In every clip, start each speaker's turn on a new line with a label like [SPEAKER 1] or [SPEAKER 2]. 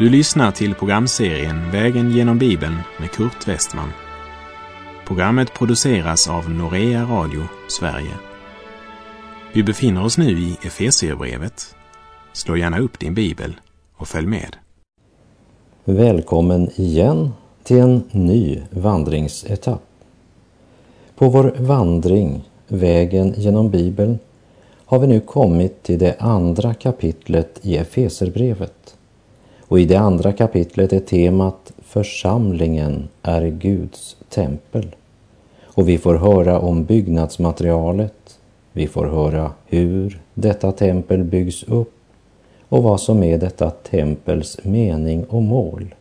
[SPEAKER 1] Du lyssnar till programserien Vägen genom Bibeln med Kurt Westman. Programmet produceras av Norea Radio Sverige. Vi befinner oss nu i Efesierbrevet. Slå gärna upp din bibel och följ med.
[SPEAKER 2] Välkommen igen till en ny vandringsetapp. På vår vandring, vägen genom Bibeln, har vi nu kommit till det andra kapitlet i Efeserbrevet. Och i det andra kapitlet är temat Församlingen är Guds tempel. Och vi får höra om byggnadsmaterialet, vi får höra hur detta tempel byggs upp och vad som är detta tempels mening och mål.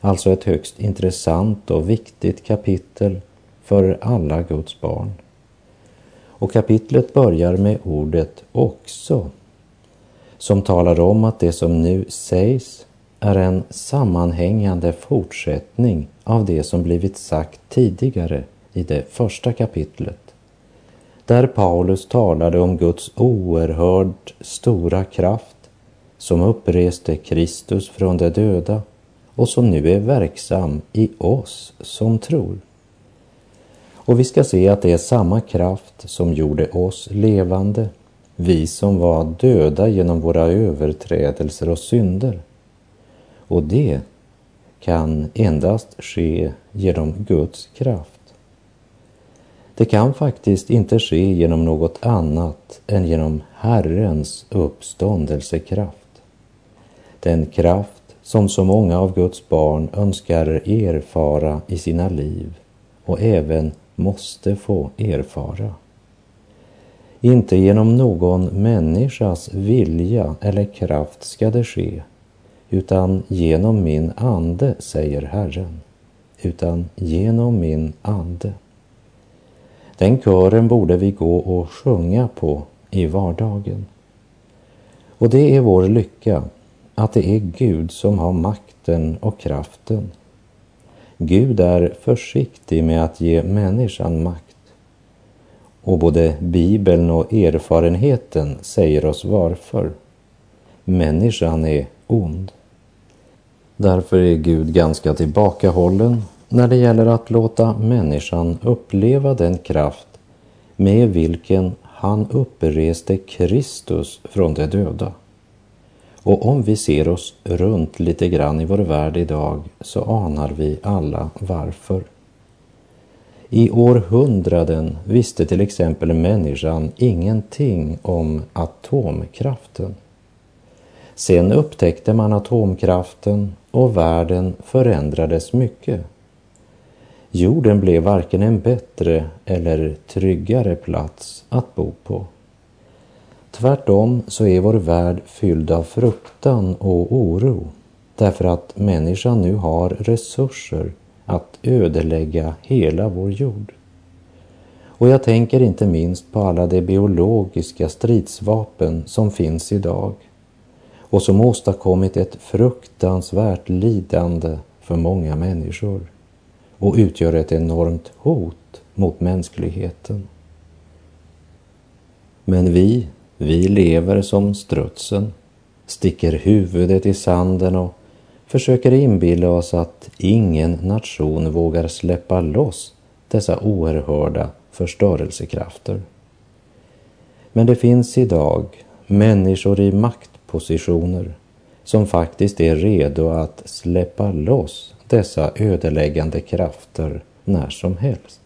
[SPEAKER 2] Alltså ett högst intressant och viktigt kapitel för alla Guds barn. Och kapitlet börjar med ordet också, som talar om att det som nu sägs är en sammanhängande fortsättning av det som blivit sagt tidigare i det första kapitlet. Där Paulus talade om Guds oerhört stora kraft som uppreste Kristus från de döda och som nu är verksam i oss som tror. Och vi ska se att det är samma kraft som gjorde oss levande, vi som var döda genom våra överträdelser och synder. Och det kan endast ske genom Guds kraft. Det kan faktiskt inte ske genom något annat än genom Herrens uppståndelsekraft. Den kraft som så många av Guds barn önskar erfara i sina liv och även måste få erfara. Inte genom någon människas vilja eller kraft ska det ske, utan genom min ande, säger Herren. Utan genom min ande. Den kören borde vi gå och sjunga på i vardagen. Och det är vår lycka att det är Gud som har makten och kraften. Gud är försiktig med att ge människan makt. Och både Bibeln och erfarenheten säger oss varför. Människan är ond. Därför är Gud ganska tillbakahållen när det gäller att låta människan uppleva den kraft med vilken han uppreste Kristus från de döda. Och om vi ser oss runt lite grann i vår värld idag så anar vi alla varför. I århundraden visste till exempel människan ingenting om atomkraften. Sen upptäckte man atomkraften och världen förändrades mycket. Jorden blev varken en bättre eller tryggare plats att bo på. Tvärtom så är vår värld fylld av fruktan och oro därför att människan nu har resurser att ödelägga hela vår jord. Och jag tänker inte minst på alla de biologiska stridsvapen som finns idag och som åstadkommit ett fruktansvärt lidande för många människor och utgör ett enormt hot mot mänskligheten. Men vi vi lever som strutsen, sticker huvudet i sanden och försöker inbilla oss att ingen nation vågar släppa loss dessa oerhörda förstörelsekrafter. Men det finns idag människor i maktpositioner som faktiskt är redo att släppa loss dessa ödeläggande krafter när som helst.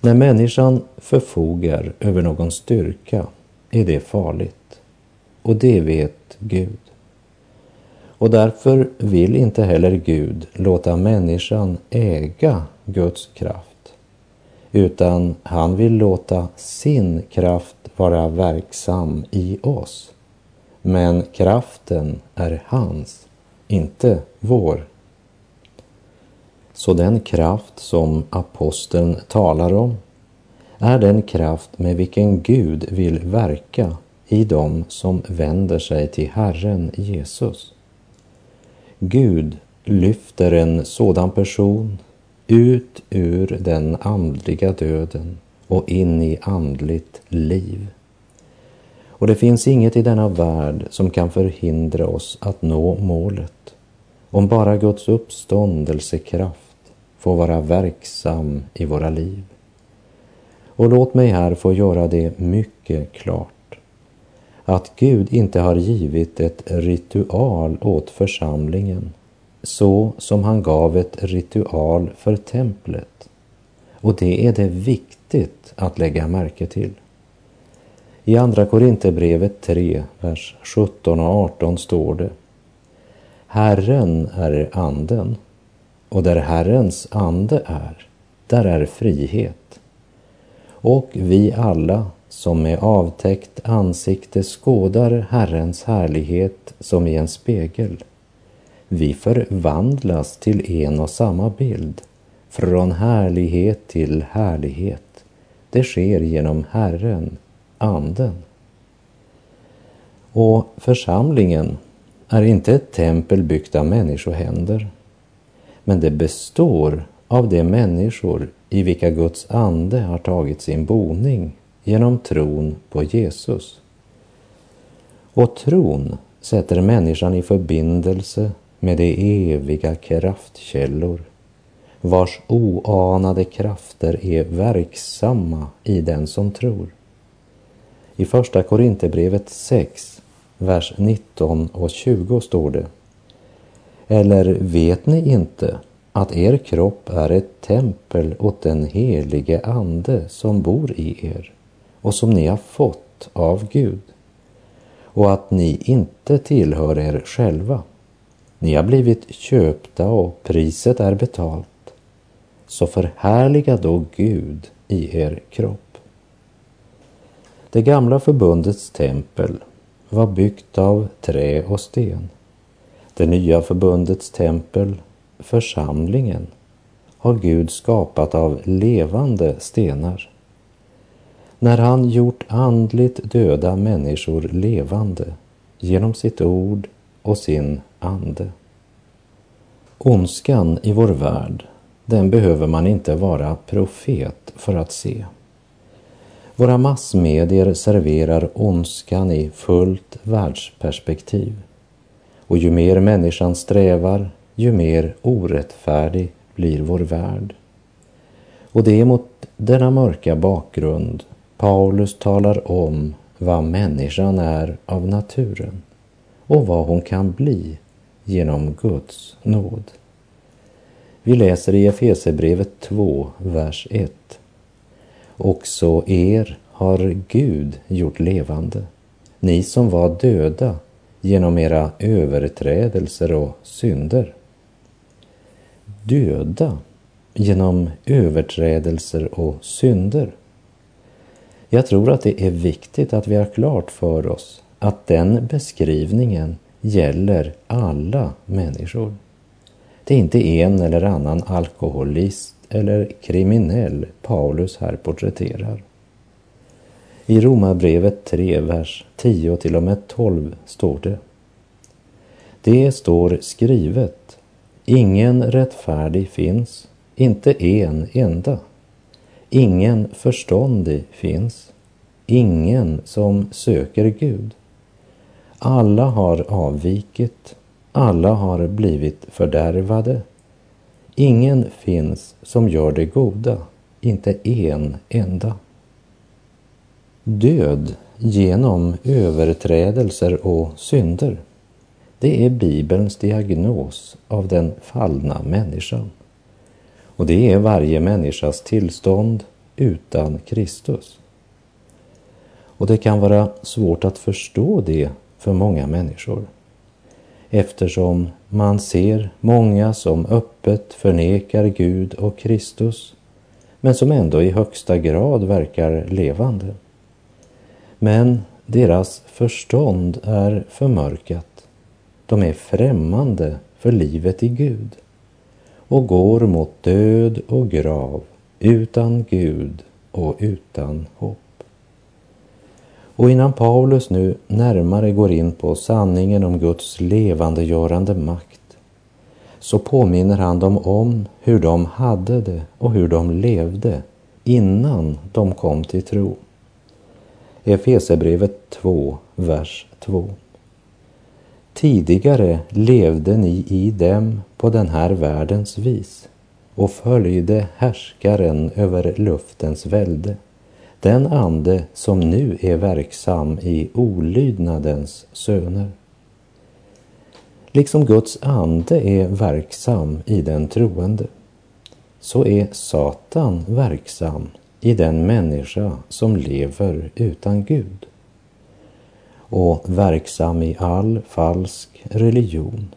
[SPEAKER 2] När människan förfogar över någon styrka är det farligt. Och det vet Gud. Och därför vill inte heller Gud låta människan äga Guds kraft, utan han vill låta sin kraft vara verksam i oss. Men kraften är hans, inte vår. Så den kraft som aposteln talar om är den kraft med vilken Gud vill verka i dem som vänder sig till Herren Jesus. Gud lyfter en sådan person ut ur den andliga döden och in i andligt liv. Och det finns inget i denna värld som kan förhindra oss att nå målet. Om bara Guds uppståndelsekraft får vara verksam i våra liv. Och låt mig här få göra det mycket klart att Gud inte har givit ett ritual åt församlingen så som han gav ett ritual för templet. Och det är det viktigt att lägga märke till. I Andra Korinthierbrevet 3, vers 17 och 18 står det Herren är anden och där Herrens ande är, där är frihet. Och vi alla som med avtäckt ansikte skådar Herrens härlighet som i en spegel. Vi förvandlas till en och samma bild, från härlighet till härlighet. Det sker genom Herren, Anden. Och församlingen är inte ett tempel byggt av människohänder, men det består av de människor i vilka Guds ande har tagit sin boning genom tron på Jesus. Och tron sätter människan i förbindelse med de eviga kraftkällor vars oanade krafter är verksamma i den som tror. I Första Korinthierbrevet 6, vers 19 och 20 står det Eller vet ni inte att er kropp är ett tempel åt den helige Ande som bor i er och som ni har fått av Gud och att ni inte tillhör er själva. Ni har blivit köpta och priset är betalt. Så förhärliga då Gud i er kropp. Det gamla förbundets tempel var byggt av trä och sten. Det nya förbundets tempel, församlingen, har Gud skapat av levande stenar. När han gjort andligt döda människor levande genom sitt ord och sin ande. Ondskan i vår värld, den behöver man inte vara profet för att se. Våra massmedier serverar ondskan i fullt världsperspektiv. Och ju mer människan strävar, ju mer orättfärdig blir vår värld. Och det är mot denna mörka bakgrund Paulus talar om vad människan är av naturen och vad hon kan bli genom Guds nåd. Vi läser i Efesebrevet 2, vers 1. Också er har Gud gjort levande, ni som var döda genom era överträdelser och synder. Döda genom överträdelser och synder. Jag tror att det är viktigt att vi har klart för oss att den beskrivningen gäller alla människor. Det är inte en eller annan alkoholist eller kriminell Paulus här porträtterar. I Romarbrevet 3, vers 10 till och med 12 står det. Det står skrivet, ingen rättfärdig finns, inte en enda. Ingen förståndig finns, ingen som söker Gud. Alla har avvikit, alla har blivit fördärvade. Ingen finns som gör det goda, inte en enda. Död genom överträdelser och synder. Det är Bibelns diagnos av den fallna människan. Och det är varje människas tillstånd utan Kristus. Och det kan vara svårt att förstå det för många människor eftersom man ser många som öppet förnekar Gud och Kristus men som ändå i högsta grad verkar levande. Men deras förstånd är förmörkat. De är främmande för livet i Gud och går mot död och grav utan Gud och utan hopp. Och innan Paulus nu närmare går in på sanningen om Guds levandegörande makt så påminner han dem om hur de hade det och hur de levde innan de kom till tro. Efesebrevet 2, vers 2. Tidigare levde ni i dem på den här världens vis och följde härskaren över luftens välde, den ande som nu är verksam i olydnadens söner. Liksom Guds ande är verksam i den troende, så är Satan verksam i den människa som lever utan Gud och verksam i all falsk religion.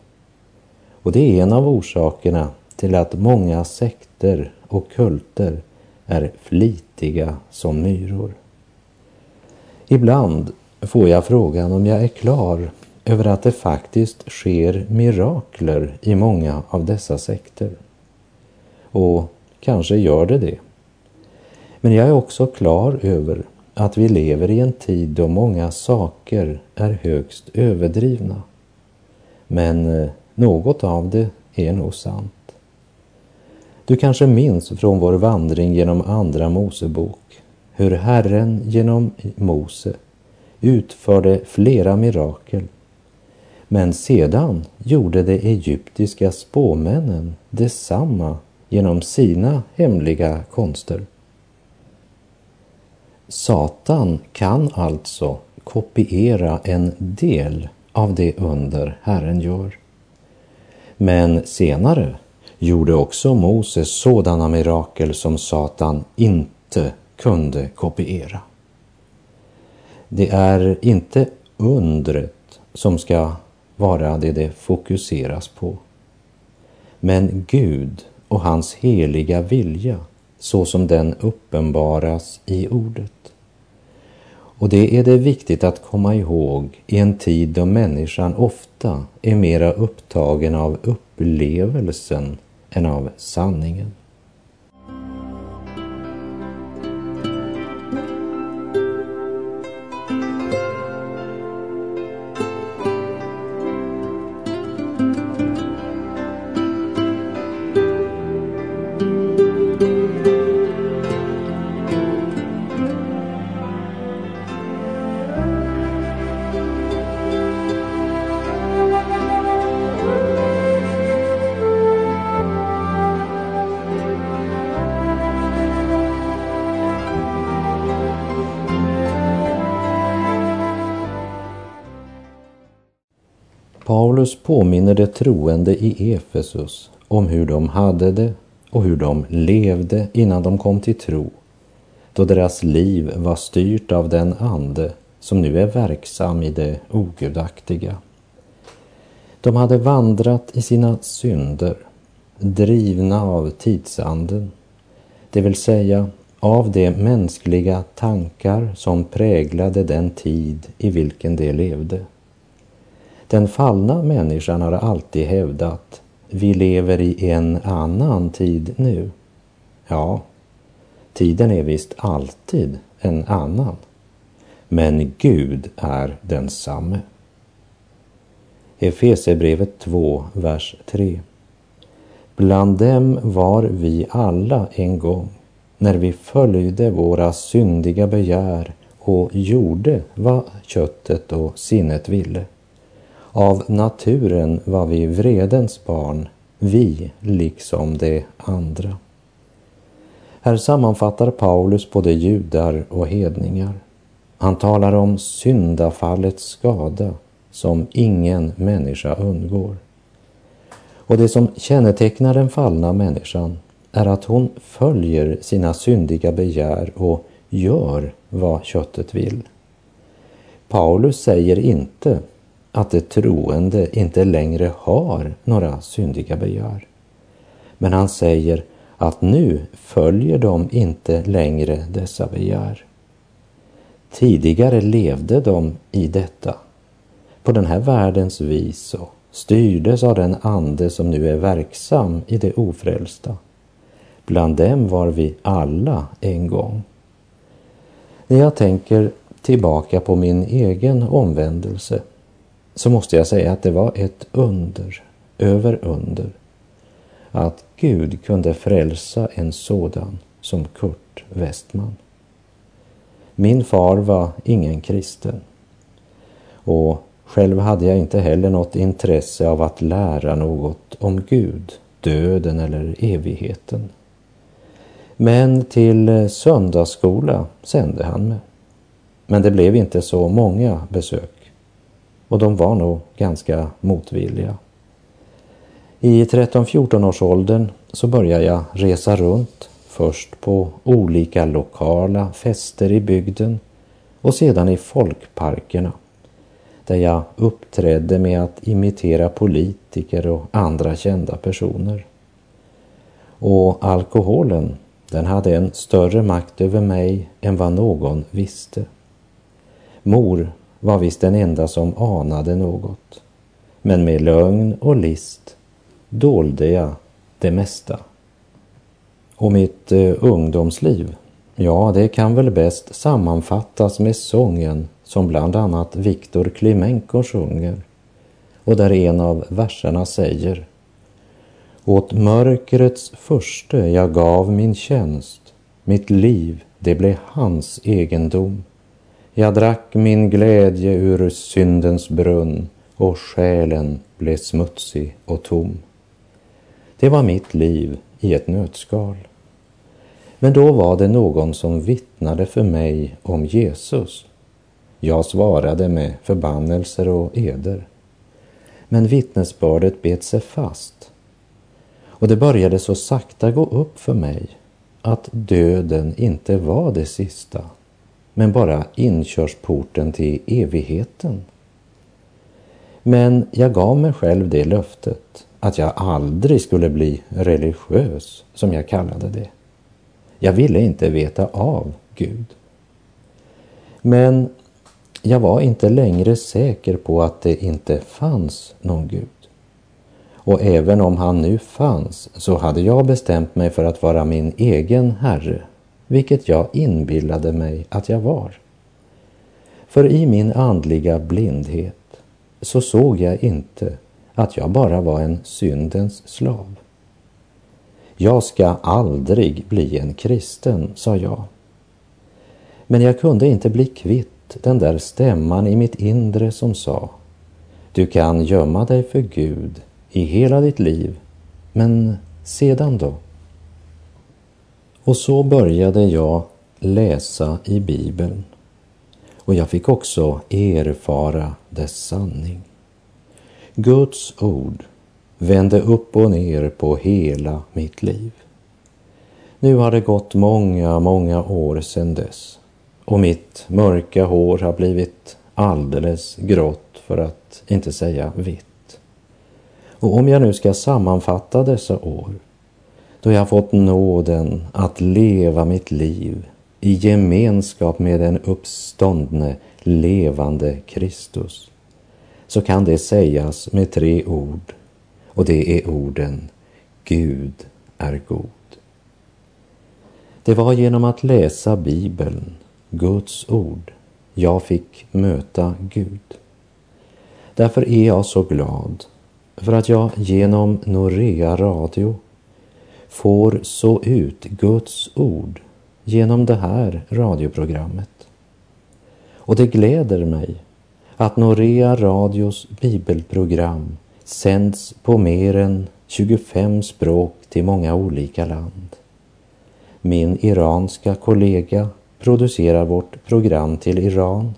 [SPEAKER 2] Och det är en av orsakerna till att många sekter och kulter är flitiga som myror. Ibland får jag frågan om jag är klar över att det faktiskt sker mirakler i många av dessa sekter. Och kanske gör det det. Men jag är också klar över att vi lever i en tid då många saker är högst överdrivna. Men eh, något av det är nog sant. Du kanske minns från vår vandring genom Andra Mosebok hur Herren genom Mose utförde flera mirakel. Men sedan gjorde de egyptiska spåmännen detsamma genom sina hemliga konster. Satan kan alltså kopiera en del av det under Herren gör. Men senare gjorde också Moses sådana mirakel som Satan inte kunde kopiera. Det är inte undret som ska vara det det fokuseras på. Men Gud och hans heliga vilja så som den uppenbaras i ordet. Och det är det viktigt att komma ihåg i en tid då människan ofta är mera upptagen av upplevelsen än av sanningen. Paulus påminner de troende i Efesus om hur de hade det och hur de levde innan de kom till tro, då deras liv var styrt av den ande som nu är verksam i det ogudaktiga. De hade vandrat i sina synder, drivna av tidsanden, det vill säga av de mänskliga tankar som präglade den tid i vilken de levde. Den fallna människan har alltid hävdat vi lever i en annan tid nu. Ja, tiden är visst alltid en annan. Men Gud är densamme. Efesebrevet 2, vers 3. Bland dem var vi alla en gång när vi följde våra syndiga begär och gjorde vad köttet och sinnet ville. Av naturen var vi vredens barn, vi liksom de andra. Här sammanfattar Paulus både judar och hedningar. Han talar om syndafallets skada som ingen människa undgår. Och det som kännetecknar den fallna människan är att hon följer sina syndiga begär och gör vad köttet vill. Paulus säger inte att de troende inte längre har några syndiga begär. Men han säger att nu följer de inte längre dessa begär. Tidigare levde de i detta, på den här världens vis och styrdes av den ande som nu är verksam i det ofrälsta. Bland dem var vi alla en gång. När jag tänker tillbaka på min egen omvändelse så måste jag säga att det var ett under över under att Gud kunde frälsa en sådan som Kurt Westman. Min far var ingen kristen. Och själv hade jag inte heller något intresse av att lära något om Gud, döden eller evigheten. Men till söndagsskola sände han mig. Men det blev inte så många besök och de var nog ganska motvilliga. I 13-14 års åldern så började jag resa runt, först på olika lokala fester i bygden och sedan i folkparkerna där jag uppträdde med att imitera politiker och andra kända personer. Och alkoholen, den hade en större makt över mig än vad någon visste. Mor var visst den enda som anade något, men med lögn och list dolde jag det mesta. Och mitt eh, ungdomsliv, ja, det kan väl bäst sammanfattas med sången som bland annat Viktor Klimenko sjunger och där en av verserna säger Åt mörkrets förste jag gav min tjänst, mitt liv det blev hans egendom. Jag drack min glädje ur syndens brunn och själen blev smutsig och tom. Det var mitt liv i ett nötskal. Men då var det någon som vittnade för mig om Jesus. Jag svarade med förbannelser och eder. Men vittnesbördet bet sig fast. Och det började så sakta gå upp för mig att döden inte var det sista, men bara inkörsporten till evigheten. Men jag gav mig själv det löftet att jag aldrig skulle bli religiös, som jag kallade det. Jag ville inte veta av Gud. Men jag var inte längre säker på att det inte fanns någon Gud. Och även om han nu fanns så hade jag bestämt mig för att vara min egen herre, vilket jag inbillade mig att jag var. För i min andliga blindhet så såg jag inte att jag bara var en syndens slav. Jag ska aldrig bli en kristen, sa jag. Men jag kunde inte bli kvitt den där stämman i mitt inre som sa Du kan gömma dig för Gud i hela ditt liv, men sedan då? Och så började jag läsa i Bibeln och jag fick också erfara dess sanning. Guds ord vände upp och ner på hela mitt liv. Nu har det gått många, många år sedan dess och mitt mörka hår har blivit alldeles grått för att inte säga vitt. Och om jag nu ska sammanfatta dessa år då jag fått nåden att leva mitt liv i gemenskap med den uppståndne, levande Kristus så kan det sägas med tre ord och det är orden Gud är god. Det var genom att läsa Bibeln, Guds ord, jag fick möta Gud. Därför är jag så glad för att jag genom Norea Radio får så ut Guds ord genom det här radioprogrammet. Och det gläder mig att Norea Radios bibelprogram sänds på mer än 25 språk till många olika land. Min iranska kollega producerar vårt program till Iran.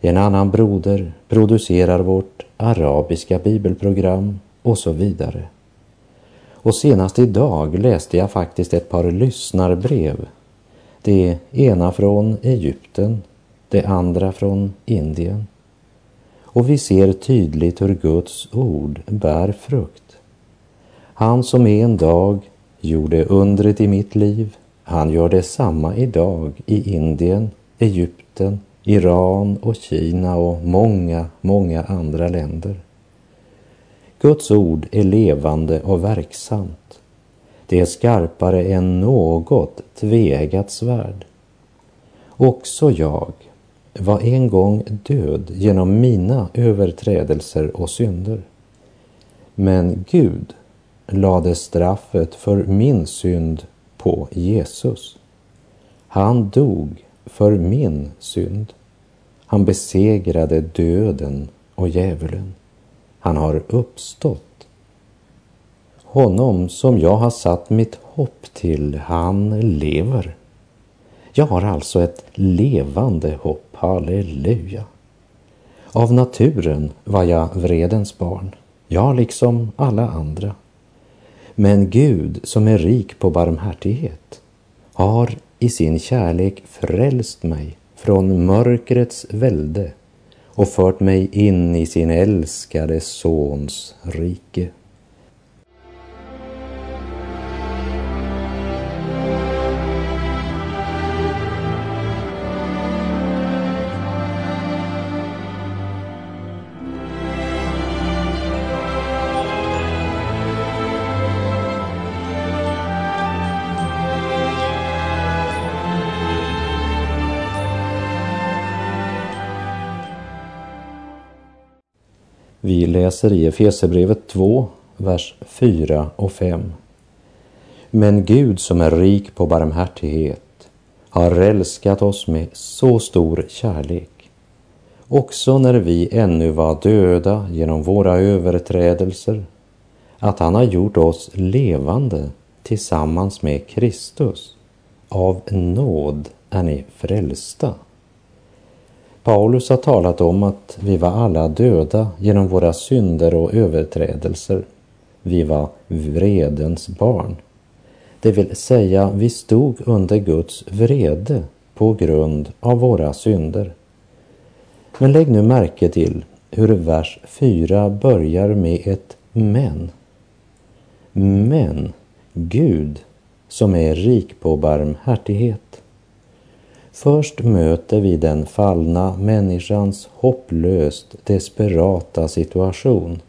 [SPEAKER 2] En annan broder producerar vårt arabiska bibelprogram och så vidare. Och senast idag läste jag faktiskt ett par lyssnarbrev. Det ena från Egypten, det andra från Indien. Och vi ser tydligt hur Guds ord bär frukt. Han som en dag gjorde undret i mitt liv, han gör detsamma idag i Indien, Egypten, Iran och Kina och många, många andra länder. Guds ord är levande och verksamt. Det är skarpare än något tveeggat svärd. Också jag var en gång död genom mina överträdelser och synder. Men Gud lade straffet för min synd på Jesus. Han dog för min synd. Han besegrade döden och djävulen. Han har uppstått. Honom som jag har satt mitt hopp till, han lever. Jag har alltså ett levande hopp, halleluja. Av naturen var jag vredens barn, jag liksom alla andra. Men Gud som är rik på barmhärtighet har i sin kärlek frälst mig från mörkrets välde och fört mig in i sin älskade Sons rike. Vi läser i Efesierbrevet 2, vers 4 och 5. Men Gud som är rik på barmhärtighet har älskat oss med så stor kärlek. Också när vi ännu var döda genom våra överträdelser, att han har gjort oss levande tillsammans med Kristus. Av nåd är ni frälsta. Paulus har talat om att vi var alla döda genom våra synder och överträdelser. Vi var vredens barn. Det vill säga, vi stod under Guds vrede på grund av våra synder. Men lägg nu märke till hur vers 4 börjar med ett men. Men Gud som är rik på barmhärtighet Först möter vi den fallna människans hopplöst desperata situation.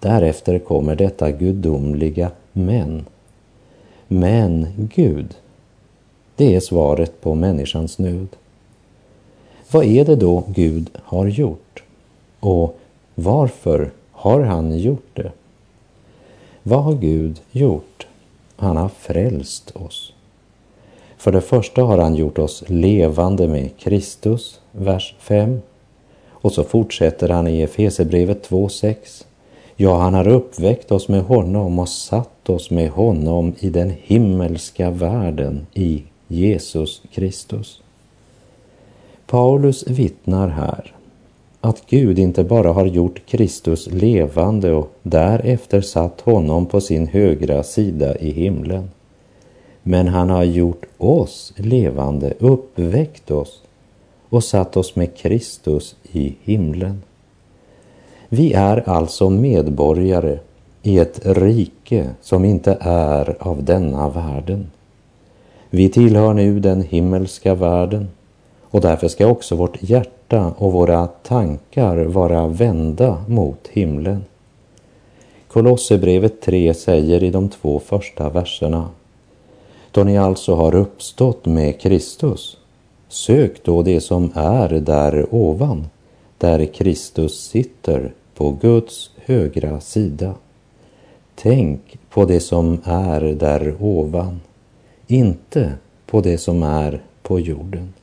[SPEAKER 2] Därefter kommer detta gudomliga men. Men Gud, det är svaret på människans nöd. Vad är det då Gud har gjort? Och varför har han gjort det? Vad har Gud gjort? Han har frälst oss. För det första har han gjort oss levande med Kristus, vers 5. Och så fortsätter han i Efesebrevet 2.6. Ja, han har uppväckt oss med honom och satt oss med honom i den himmelska världen i Jesus Kristus. Paulus vittnar här att Gud inte bara har gjort Kristus levande och därefter satt honom på sin högra sida i himlen. Men han har gjort oss levande, uppväckt oss och satt oss med Kristus i himlen. Vi är alltså medborgare i ett rike som inte är av denna världen. Vi tillhör nu den himmelska världen och därför ska också vårt hjärta och våra tankar vara vända mot himlen. Kolosserbrevet 3 säger i de två första verserna då ni alltså har uppstått med Kristus, sök då det som är där ovan, där Kristus sitter på Guds högra sida. Tänk på det som är där ovan, inte på det som är på jorden.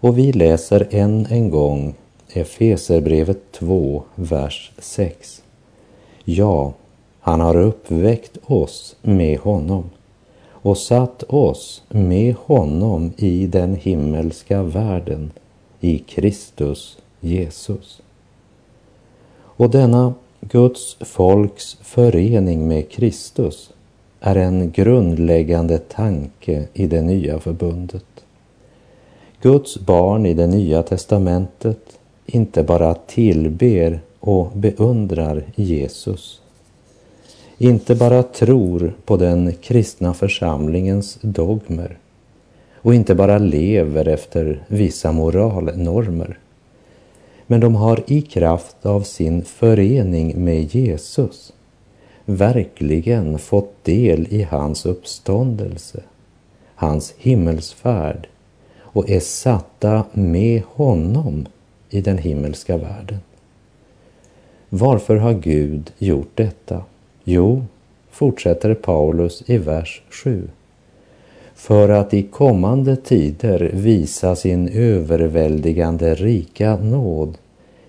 [SPEAKER 2] Och vi läser än en gång Efeserbrevet 2, vers 6. Ja, han har uppväckt oss med honom och satt oss med honom i den himmelska världen i Kristus Jesus. Och denna Guds folks förening med Kristus är en grundläggande tanke i det nya förbundet. Guds barn i det nya testamentet inte bara tillber och beundrar Jesus inte bara tror på den kristna församlingens dogmer och inte bara lever efter vissa moralnormer. Men de har i kraft av sin förening med Jesus verkligen fått del i hans uppståndelse, hans himmelsfärd och är satta med honom i den himmelska världen. Varför har Gud gjort detta? Jo, fortsätter Paulus i vers 7. för att i kommande tider visa sin överväldigande rika nåd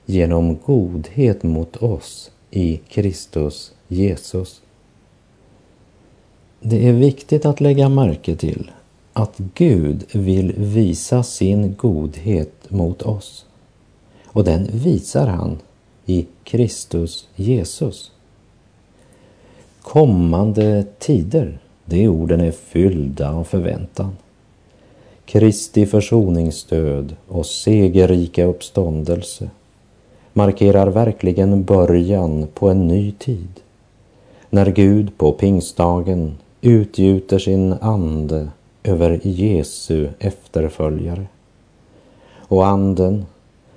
[SPEAKER 2] genom godhet mot oss i Kristus Jesus. Det är viktigt att lägga märke till att Gud vill visa sin godhet mot oss. Och den visar han i Kristus Jesus. Kommande tider, de orden är fyllda av förväntan. Kristi försoningsstöd och segerrika uppståndelse markerar verkligen början på en ny tid. När Gud på pingstdagen utgjuter sin ande över Jesu efterföljare. Och anden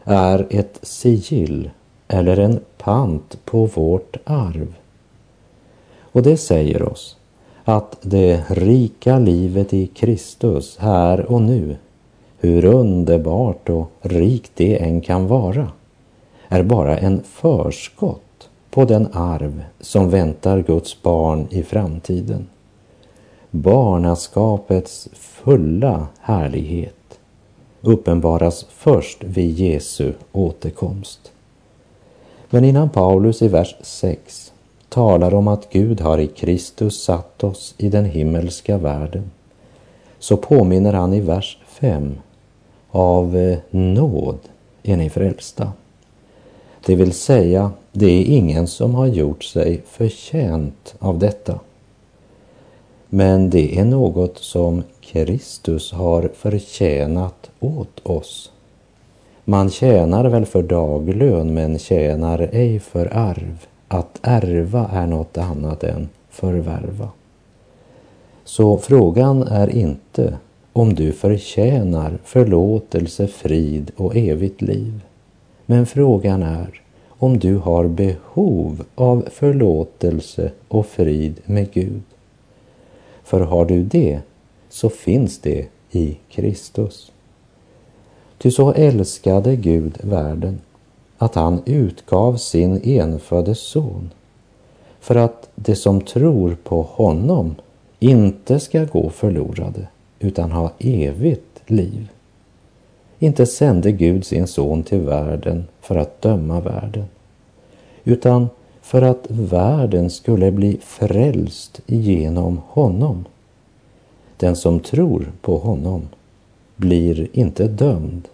[SPEAKER 2] är ett sigill eller en pant på vårt arv. Och det säger oss att det rika livet i Kristus här och nu, hur underbart och rikt det än kan vara, är bara en förskott på den arv som väntar Guds barn i framtiden. Barnaskapets fulla härlighet uppenbaras först vid Jesu återkomst. Men innan Paulus i vers 6 talar om att Gud har i Kristus satt oss i den himmelska världen så påminner han i vers 5 av eh, nåd är ni frälsta. Det vill säga, det är ingen som har gjort sig förtjänt av detta. Men det är något som Kristus har förtjänat åt oss. Man tjänar väl för daglön men tjänar ej för arv. Att ärva är något annat än förvärva. Så frågan är inte om du förtjänar förlåtelse, frid och evigt liv. Men frågan är om du har behov av förlåtelse och frid med Gud. För har du det så finns det i Kristus. Ty så älskade Gud världen att han utgav sin enfödde son för att de som tror på honom inte ska gå förlorade utan ha evigt liv. Inte sände Gud sin son till världen för att döma världen, utan för att världen skulle bli frälst genom honom. Den som tror på honom blir inte dömd,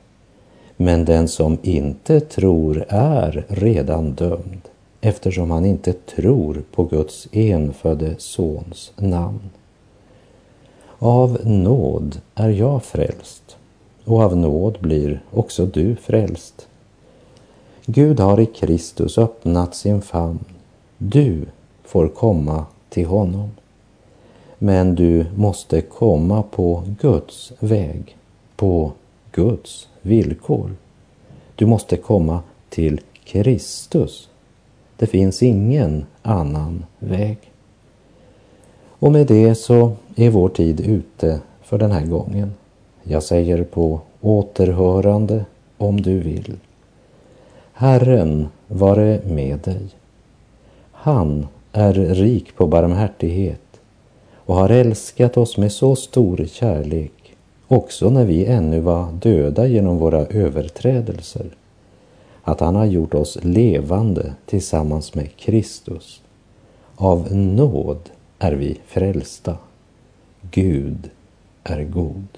[SPEAKER 2] men den som inte tror är redan dömd eftersom han inte tror på Guds enfödde Sons namn. Av nåd är jag frälst och av nåd blir också du frälst. Gud har i Kristus öppnat sin famn. Du får komma till honom. Men du måste komma på Guds väg, på Guds villkor. Du måste komma till Kristus. Det finns ingen annan väg. Och med det så är vår tid ute för den här gången. Jag säger på återhörande om du vill. Herren vare med dig. Han är rik på barmhärtighet och har älskat oss med så stor kärlek också när vi ännu var döda genom våra överträdelser att han har gjort oss levande tillsammans med Kristus. Av nåd är vi frälsta. Gud är god.